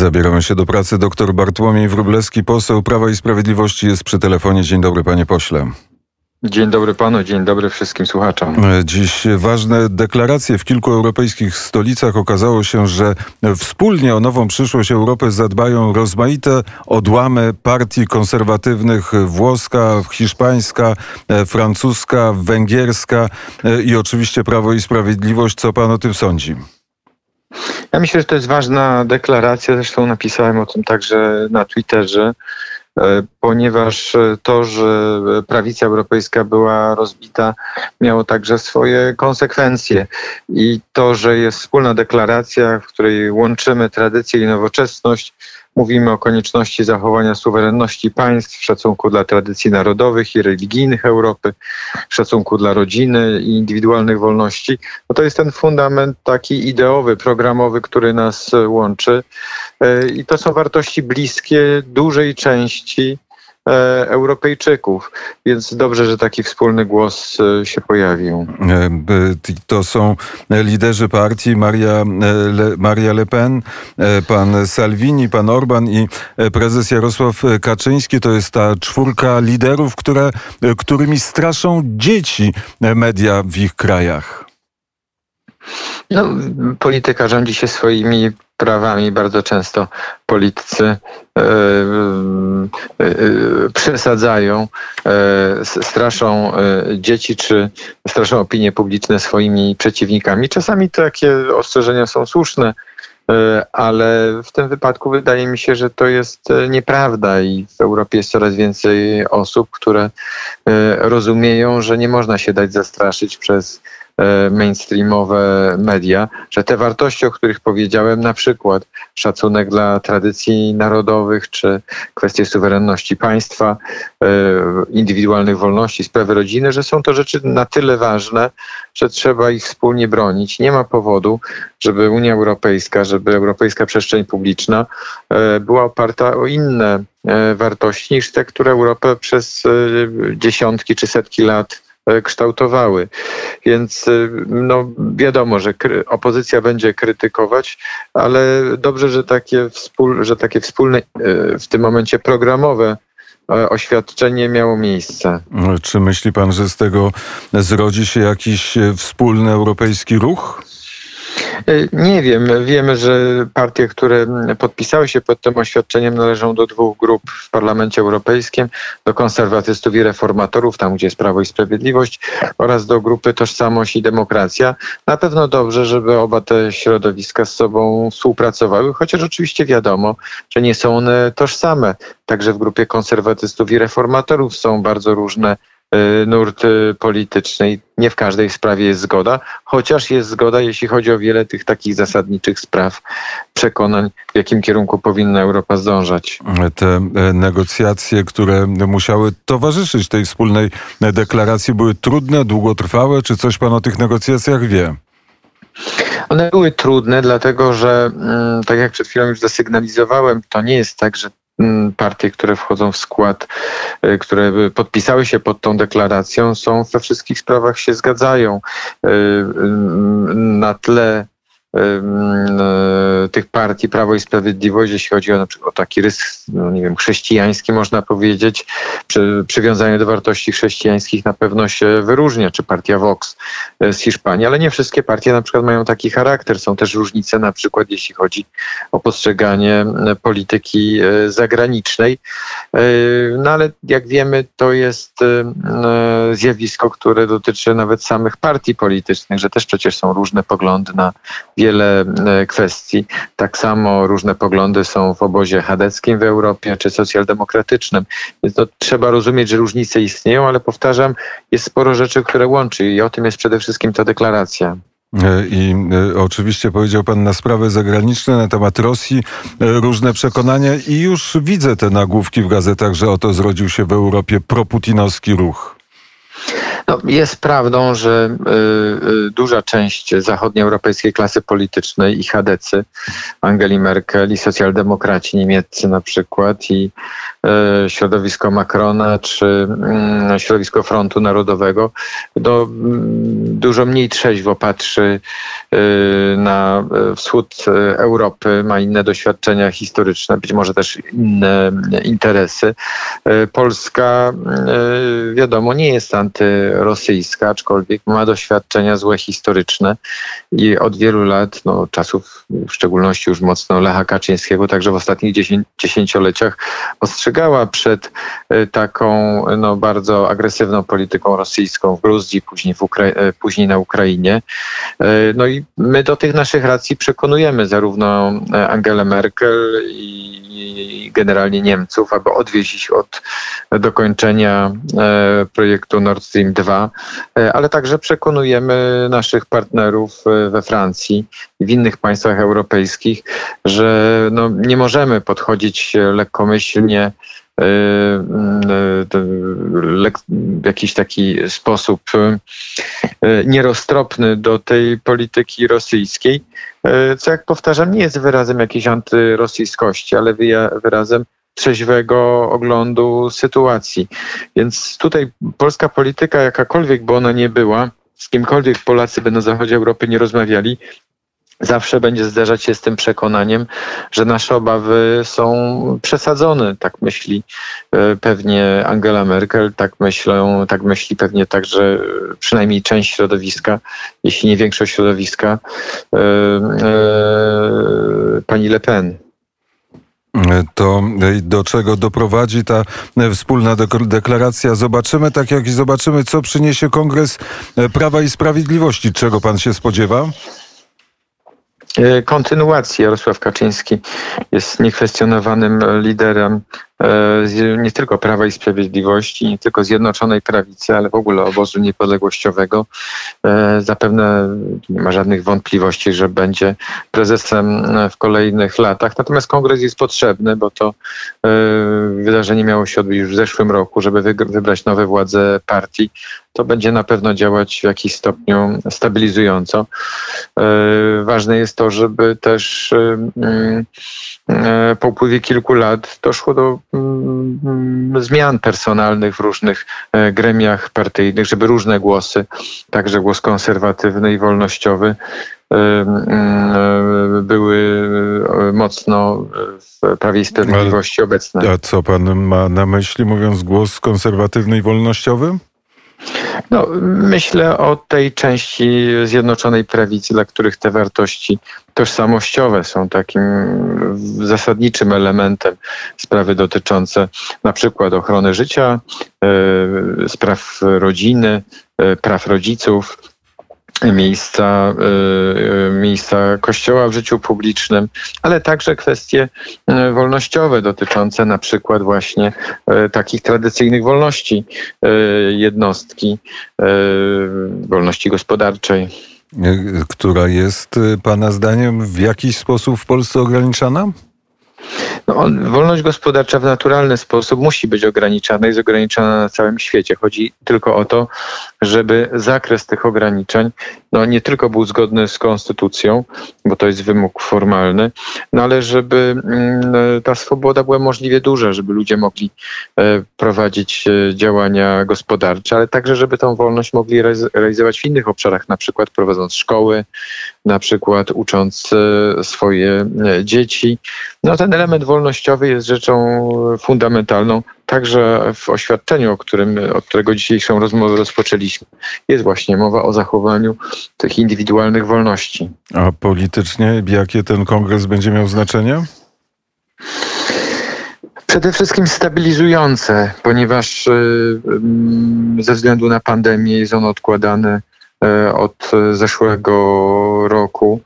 Zabieramy się do pracy. Doktor Bartłomiej Wróblewski, poseł Prawa i Sprawiedliwości jest przy telefonie. Dzień dobry, panie pośle. Dzień dobry panu, dzień dobry wszystkim słuchaczom. Dziś ważne deklaracje w kilku europejskich stolicach. Okazało się, że wspólnie o nową przyszłość Europy zadbają rozmaite odłamy partii konserwatywnych włoska, hiszpańska, francuska, węgierska i oczywiście Prawo i Sprawiedliwość. Co pan o tym sądzi? Ja myślę, że to jest ważna deklaracja. Zresztą napisałem o tym także na Twitterze, e, ponieważ to, że prawica europejska była rozbita, miało także swoje konsekwencje. I to, że jest wspólna deklaracja, w której łączymy tradycję i nowoczesność, Mówimy o konieczności zachowania suwerenności państw szacunku dla tradycji narodowych i religijnych Europy, szacunku dla rodziny i indywidualnych wolności. No to jest ten fundament taki ideowy, programowy, który nas łączy. E, I to są wartości bliskie dużej części Europejczyków. Więc dobrze, że taki wspólny głos e, się pojawił. E, to są liderzy partii Maria Le, Maria Le Pen, pan Salvini, pan Orban i prezes Jarosław Kaczyński. To jest ta czwórka liderów, które, którymi straszą dzieci media w ich krajach. No, polityka rządzi się swoimi prawami. Bardzo często politycy e, e, e, przesadzają, straszą dzieci czy straszą opinie publiczne swoimi przeciwnikami. Czasami takie ostrzeżenia są słuszne, ale w tym wypadku wydaje mi się, że to jest nieprawda i w Europie jest coraz więcej osób, które rozumieją, że nie można się dać zastraszyć przez mainstreamowe media, że te wartości, o których powiedziałem, na przykład szacunek dla tradycji narodowych, czy kwestie suwerenności państwa, e, indywidualnych wolności, sprawy rodziny, że są to rzeczy na tyle ważne, że trzeba ich wspólnie bronić. Nie ma powodu, żeby Unia Europejska, żeby europejska przestrzeń publiczna e, była oparta o inne wartości niż te, które Europę przez dziesiątki czy setki lat E, kształtowały. Więc e, no, wiadomo, że opozycja będzie krytykować, ale dobrze, że takie, wspól, że takie wspólne, e, w tym momencie programowe oświadczenie miało miejsce. Czy myśli pan, że z tego zrodzi się jakiś wspólny europejski ruch? E, nie wiem. Wiemy, że partie, które podpisały się pod tym oświadczeniem, należą do dwóch grup w Parlamencie Europejskim: do konserwatystów i reformatorów, tam gdzie jest Prawo i Sprawiedliwość, oraz do grupy Tożsamość i Demokracja. Na pewno dobrze, żeby oba te środowiska z sobą współpracowały, chociaż oczywiście wiadomo, że nie są one tożsame. Także w grupie konserwatystów i reformatorów są bardzo różne nurt y, polityczny. Nie w każdej sprawie jest zgoda, chociaż jest zgoda, jeśli chodzi o wiele tych takich zasadniczych spraw, przekonań, w jakim kierunku powinna Europa zdążać. Te e, negocjacje, które musiały towarzyszyć tej wspólnej deklaracji, były trudne, długotrwałe. Czy coś pan o tych negocjacjach wie? One były trudne, dlatego że, mm, tak jak przed chwilą już zasygnalizowałem, to nie jest tak, że partie, które wchodzą w skład, y, które podpisały się pod tą deklaracją, są we wszystkich sprawach się zgadzają. Y, y, na tle tych partii Prawo i Sprawiedliwość, jeśli chodzi o, na przykład, o taki rys, no nie wiem, chrześcijański, można powiedzieć, przy, przywiązanie do wartości chrześcijańskich na pewno się wyróżnia, czy partia Vox e, z Hiszpanii, ale nie wszystkie partie na przykład mają taki charakter. Są też różnice na przykład, jeśli chodzi o postrzeganie polityki e, zagranicznej. No ale jak wiemy, to jest zjawisko, które dotyczy nawet samych partii politycznych, że też przecież są różne poglądy na wiele e, kwestii. Tak samo różne poglądy są w obozie chadeckim w Europie czy socjaldemokratycznym. Więc to trzeba rozumieć, że różnice istnieją, ale powtarzam, jest sporo rzeczy, które łączy i o tym jest przede wszystkim ta deklaracja. E, I e, oczywiście powiedział Pan na sprawy zagraniczne, na temat Rosji, różne przekonania i już widzę te nagłówki w gazetach, że oto zrodził się w Europie proputinowski ruch. No, jest prawdą, że y, y, duża część zachodnioeuropejskiej klasy politycznej i chadecy, Angeli Merkel i socjaldemokraci niemieccy na przykład i y, środowisko Macrona czy mm, środowisko Frontu Narodowego do, mm, dużo mniej trzeźwo patrzy na wschód Europy, ma inne doświadczenia historyczne, być może też inne interesy. Polska wiadomo nie jest antyrosyjska, aczkolwiek ma doświadczenia złe historyczne i od wielu lat, no, czasów w szczególności już mocno Lecha Kaczyńskiego, także w ostatnich dziesięcioleciach ostrzegała przed e, taką no, bardzo agresywną polityką rosyjską w Gruzji, później, w Ukra e, później na Ukrainie. E, no i my do tych naszych racji przekonujemy zarówno Angelę Merkel i generalnie Niemców, aby odwieźć od dokończenia projektu Nord Stream 2, e, ale także przekonujemy naszych partnerów e, we Francji i w innych państwach europejskich, że no, nie możemy podchodzić lekkomyślnie e, w jakiś taki sposób nieroztropny do tej polityki rosyjskiej, co jak powtarzam, nie jest wyrazem jakiejś antyrosyjskości, ale wyrazem trzeźwego oglądu sytuacji. Więc tutaj polska polityka, jakakolwiek by ona nie była, z kimkolwiek Polacy by na zachodzie Europy nie rozmawiali, zawsze będzie zderzać się z tym przekonaniem, że nasze obawy są przesadzone. Tak myśli e, pewnie Angela Merkel, tak myślą, tak myśli pewnie także przynajmniej część środowiska, jeśli nie większość środowiska, e, e, pani Le Pen to do czego doprowadzi ta wspólna deklaracja. Zobaczymy, tak jak i zobaczymy, co przyniesie Kongres Prawa i Sprawiedliwości. Czego pan się spodziewa? Kontynuacji. Jarosław Kaczyński jest niekwestionowanym liderem nie tylko Prawa i Sprawiedliwości, nie tylko Zjednoczonej Prawicy, ale w ogóle obozu niepodległościowego. E, zapewne nie ma żadnych wątpliwości, że będzie prezesem w kolejnych latach. Natomiast kongres jest potrzebny, bo to wydarzenie miało się odbyć już w zeszłym roku, żeby wybrać nowe władze partii to będzie na pewno działać w jakiś stopniu stabilizująco. E, ważne jest to, żeby też e, mm, e, po upływie kilku lat doszło do zmian personalnych w różnych gremiach partyjnych, żeby różne głosy, także głos konserwatywny i wolnościowy, mm, były mocno w Prawie Sprawiedliwości obecne. A co pan ma na myśli, mówiąc głos konserwatywny i wolnościowy? No, myślę o tej części Zjednoczonej Prawicy, dla których te wartości tożsamościowe są takim zasadniczym elementem sprawy dotyczące na przykład ochrony życia, e, spraw rodziny, e, praw rodziców, miejsca, y, y, miejsca kościoła w życiu publicznym, ale także kwestie y, wolnościowe dotyczące na przykład właśnie takich tradycyjnych wolności jednostki, wolności gospodarczej. Która jest Pana zdaniem w jakiś sposób w Polsce ograniczana? No, wolność gospodarcza w naturalny sposób musi być ograniczana, jest ograniczana na całym świecie. Chodzi tylko o to, żeby zakres tych ograniczeń no, nie tylko był zgodny z konstytucją, bo to jest wymóg formalny, no ale żeby mm, ta swoboda była możliwie duża, żeby ludzie mogli e, prowadzić e, działania gospodarcze, ale także, żeby tą wolność mogli realizować w innych obszarach, na przykład prowadząc szkoły, na przykład ucząc e, swoje dzieci. No ten element wolnościowy jest rzeczą fundamentalną, także w oświadczeniu, o którym, od którego dzisiejszą rozmowę rozpoczęliśmy, jest właśnie mowa o zachowaniu tych indywidualnych wolności. A politycznie jakie ten kongres będzie miał znaczenie? Przede wszystkim stabilizujące, ponieważ mm, ze względu na pandemię jest on odkładany od zeszłego roku,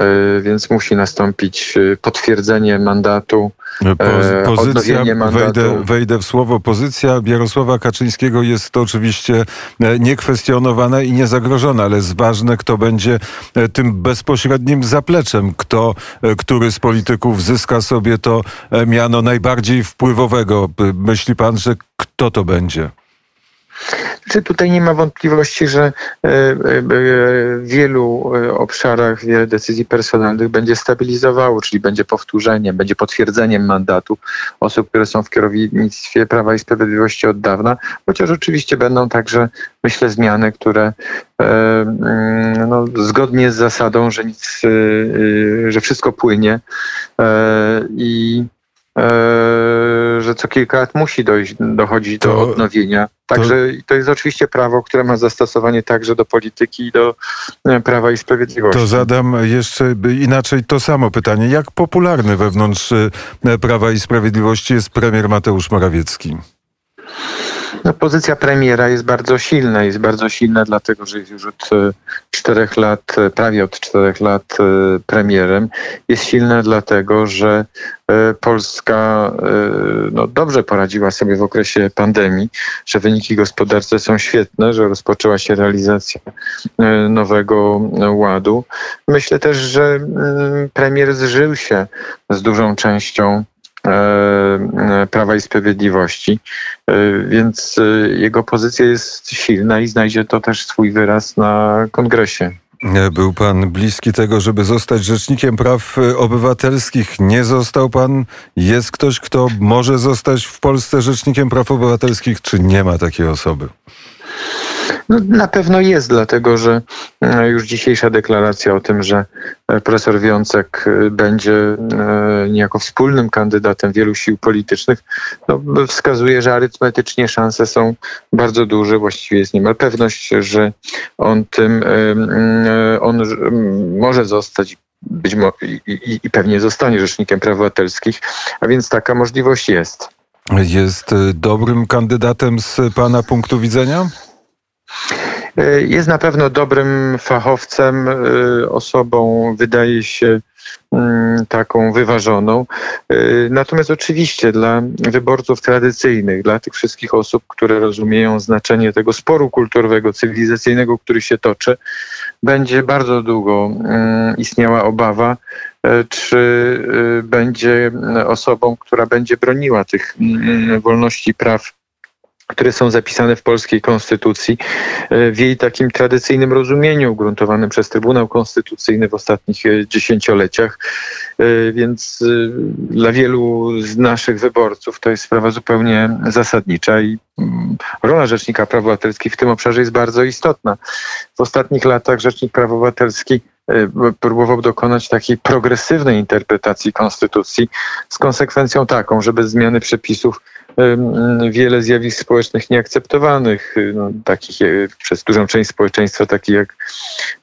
y, więc musi nastąpić potwierdzenie mandatu E, pozycja, wejdę, wejdę w słowo, pozycja Jarosława Kaczyńskiego jest oczywiście e, niekwestionowana i niezagrożona, ale jest ważne, kto będzie e, tym bezpośrednim zapleczem, kto, który z polityków zyska sobie to miano najbardziej wpływowego. Myśli pan, że kto to będzie? Czy tutaj nie ma wątpliwości, że w wielu obszarach wiele decyzji personalnych będzie stabilizowało, czyli będzie powtórzeniem, będzie potwierdzeniem mandatu osób, które są w kierownictwie Prawa i Sprawiedliwości od dawna, chociaż oczywiście będą także, myślę, zmiany, które mm, no, zgodnie z zasadą, że nic, że wszystko płynie i że co kilka lat musi dojść, dochodzić do to, odnowienia. Także to, to, jest oczywiście prawo, które ma zastosowanie także do polityki i do e, Prawa i Sprawiedliwości. To zadam jeszcze inaczej to samo pytanie. Jak popularny wewnątrz e, Prawa i Sprawiedliwości jest premier Mateusz Morawiecki? No, pozycja premiera jest bardzo silna. Jest bardzo silna, dlatego że jest już od e, czterech lat, e, prawie od czterech lat e, premierem. Jest silna dlatego, że Polska no, dobrze poradziła sobie w okresie pandemii, że wyniki gospodarcze są świetne, że rozpoczęła się realizacja nowego ładu. Myślę też, że mm, premier zżył się z dużą częścią Prawa i Sprawiedliwości, e, więc jego pozycja jest silna i znajdzie to też swój wyraz na kongresie. Był pan bliski tego, żeby zostać rzecznikiem praw obywatelskich. Nie został pan. Jest ktoś, kto może zostać w Polsce rzecznikiem praw obywatelskich, czy nie ma takiej osoby? No, na pewno jest, dlatego że e, już dzisiejsza deklaracja o tym, że e, profesor Wiącek e, będzie niejako wspólnym kandydatem wielu sił politycznych, no, wskazuje, że arytmetycznie szanse są bardzo duże. Właściwie jest niemal pewność, że on tym, on może zostać być mo- i, i pewnie zostanie rzecznikiem praw obywatelskich, a więc taka możliwość jest. Jest dobrym kandydatem z Pana punktu widzenia? E, jest na pewno dobrym fachowcem, e, osobą, wydaje się, mm, taką wyważoną. E, natomiast oczywiście dla wyborców tradycyjnych, dla tych wszystkich osób, które rozumieją znaczenie tego sporu kulturowego, cywilizacyjnego, który się toczy, będzie bardzo długo mm, istniała obawa, czy będzie osobą, która będzie broniła tych mm, wolności praw które są zapisane w polskiej konstytucji, e, w jej takim tradycyjnym rozumieniu, ugruntowanym przez Trybunał Konstytucyjny w ostatnich e, dziesięcioleciach. E, więc dla wielu z naszych wyborców to jest sprawa zupełnie zasadnicza i mm, rola Rzecznika Praw Obywatelskich w tym obszarze jest bardzo istotna. W ostatnich latach Rzecznik Praw Obywatelskich próbował dokonać takiej progresywnej interpretacji konstytucji z konsekwencją taką, że bez zmiany przepisów wiele zjawisk społecznych nieakceptowanych, y, no, takich y, przez dużą część społeczeństwa, takich jak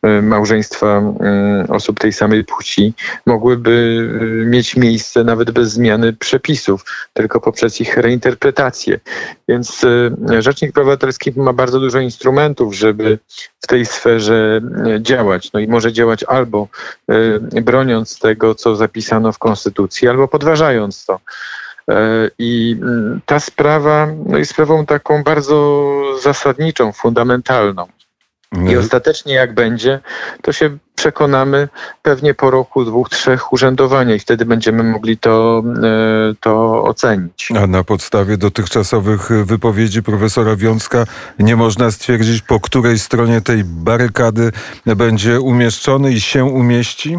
y, małżeństwa osób tej samej płci, mogłyby mieć miejsce nawet bez zmiany przepisów, tylko poprzez ich reinterpretację. Więc Rzecznik Praw Obywatelskich ma bardzo dużo instrumentów, żeby w tej sferze działać. No i może działać albo broniąc tego, co zapisano w Konstytucji, albo podważając to. E, I mm, ta sprawa no, jest sprawą taką bardzo zasadniczą, fundamentalną. I no ostatecznie jak będzie, to się przekonamy pewnie po roku, dwóch, trzech urzędowania i wtedy będziemy mogli to, e, to ocenić. A na podstawie dotychczasowych wypowiedzi profesora Wiązka nie można stwierdzić, po której stronie tej barykady będzie umieszczony i się umieści?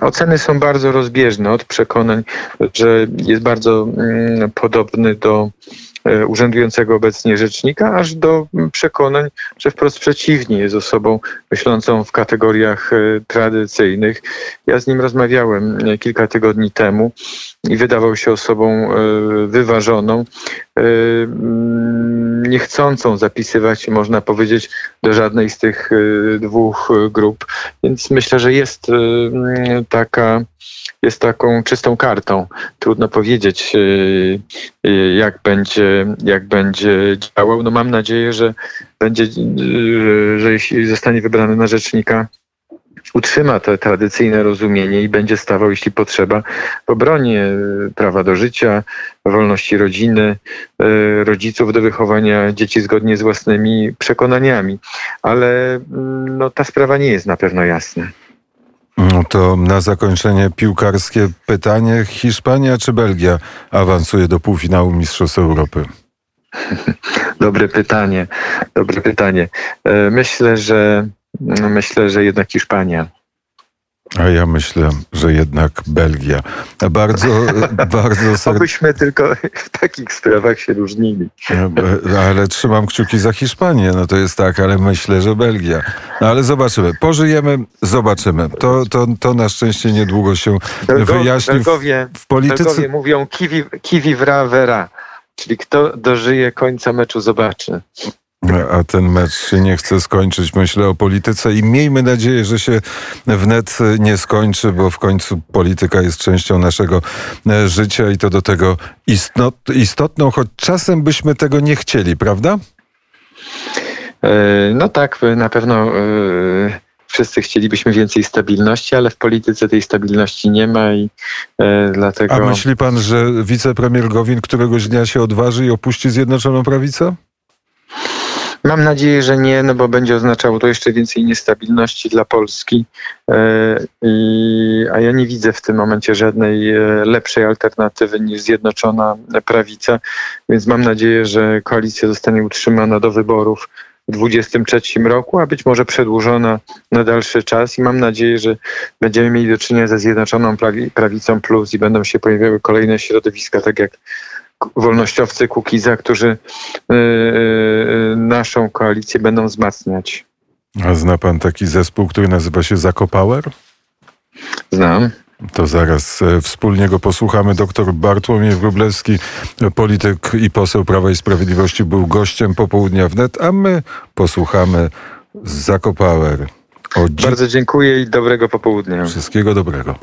Oceny są bardzo rozbieżne od przekonań, że jest bardzo mm, podobny do e, urzędującego obecnie rzecznika, aż do przekonań, że wprost przeciwnie jest osobą myślącą w kategoriach e, tradycyjnych. Ja z nim rozmawiałem e, kilka tygodni temu i wydawał się osobą wyważoną niechcącą zapisywać, można powiedzieć, do żadnej z tych dwóch grup. Więc myślę, że jest taka jest taką czystą kartą. Trudno powiedzieć, jak będzie, jak będzie działał. No mam nadzieję, że będzie, że jeśli zostanie wybrany na rzecznika, utrzyma to tradycyjne rozumienie i będzie stawał, jeśli potrzeba, w obronie prawa do życia, wolności rodziny, rodziców do wychowania dzieci zgodnie z własnymi przekonaniami. Ale mm, no, ta sprawa nie jest na pewno jasna. No to na zakończenie piłkarskie pytanie. Hiszpania czy Belgia awansuje do półfinału Mistrzostw Europy? Dobre pytanie. Dobre pytanie. E, Myślę, że myślę, że jednak Hiszpania. A ja myślę, że jednak Belgia. Bardzo, bardzo serdecznie. Obyśmy tylko w takich sprawach się różnili. Ale trzymam kciuki za Hiszpanię. No to jest tak, ale myślę, że Belgia. No ale zobaczymy. Pożyjemy, zobaczymy. To, to, to na szczęście niedługo się Belgo, wyjaśni. Belgowie, W polityce. Belgowie mówią kiwi, kiwi vra vera, czyli kto dożyje końca meczu zobaczy. A ten mecz się nie chce skończyć. Myślę o polityce i miejmy nadzieję, że się wnet nie skończy, bo w końcu polityka jest częścią naszego e, życia i to do tego istnot, istotną, choć czasem byśmy tego nie chcieli, prawda? E, No tak, na pewno e, wszyscy chcielibyśmy więcej stabilności, ale w polityce tej stabilności nie ma i e, dlatego... A myśli pan, że wicepremier Gowin któregoś dnia się odważy i opuści Zjednoczoną Prawicę? Mam nadzieję, że nie, no bo będzie oznaczało to jeszcze więcej niestabilności dla Polski. E, I, a ja nie widzę w tym momencie żadnej e, lepszej alternatywy niż Zjednoczona Prawica, więc mam nadzieję, że koalicja zostanie utrzymana do wyborów w 2023 roku, a być może przedłużona na dalszy czas i mam nadzieję, że będziemy mieli do czynienia ze Zjednoczoną Prawi- Prawicą Plus i będą się pojawiały kolejne środowiska, tak jak wolnościowcy Kukiza, którzy yy, yy, naszą koalicję będą wzmacniać. A zna pan taki zespół, który nazywa się Zakopower? Znam. To zaraz e, wspólnie go posłuchamy. Doktor Bartłomiej Wróblewski, polityk i poseł Prawa i Sprawiedliwości, był gościem popołudnia wnet, a my posłuchamy Zakopower. Bardzo dziękuję i dobrego popołudnia. Wszystkiego dobrego.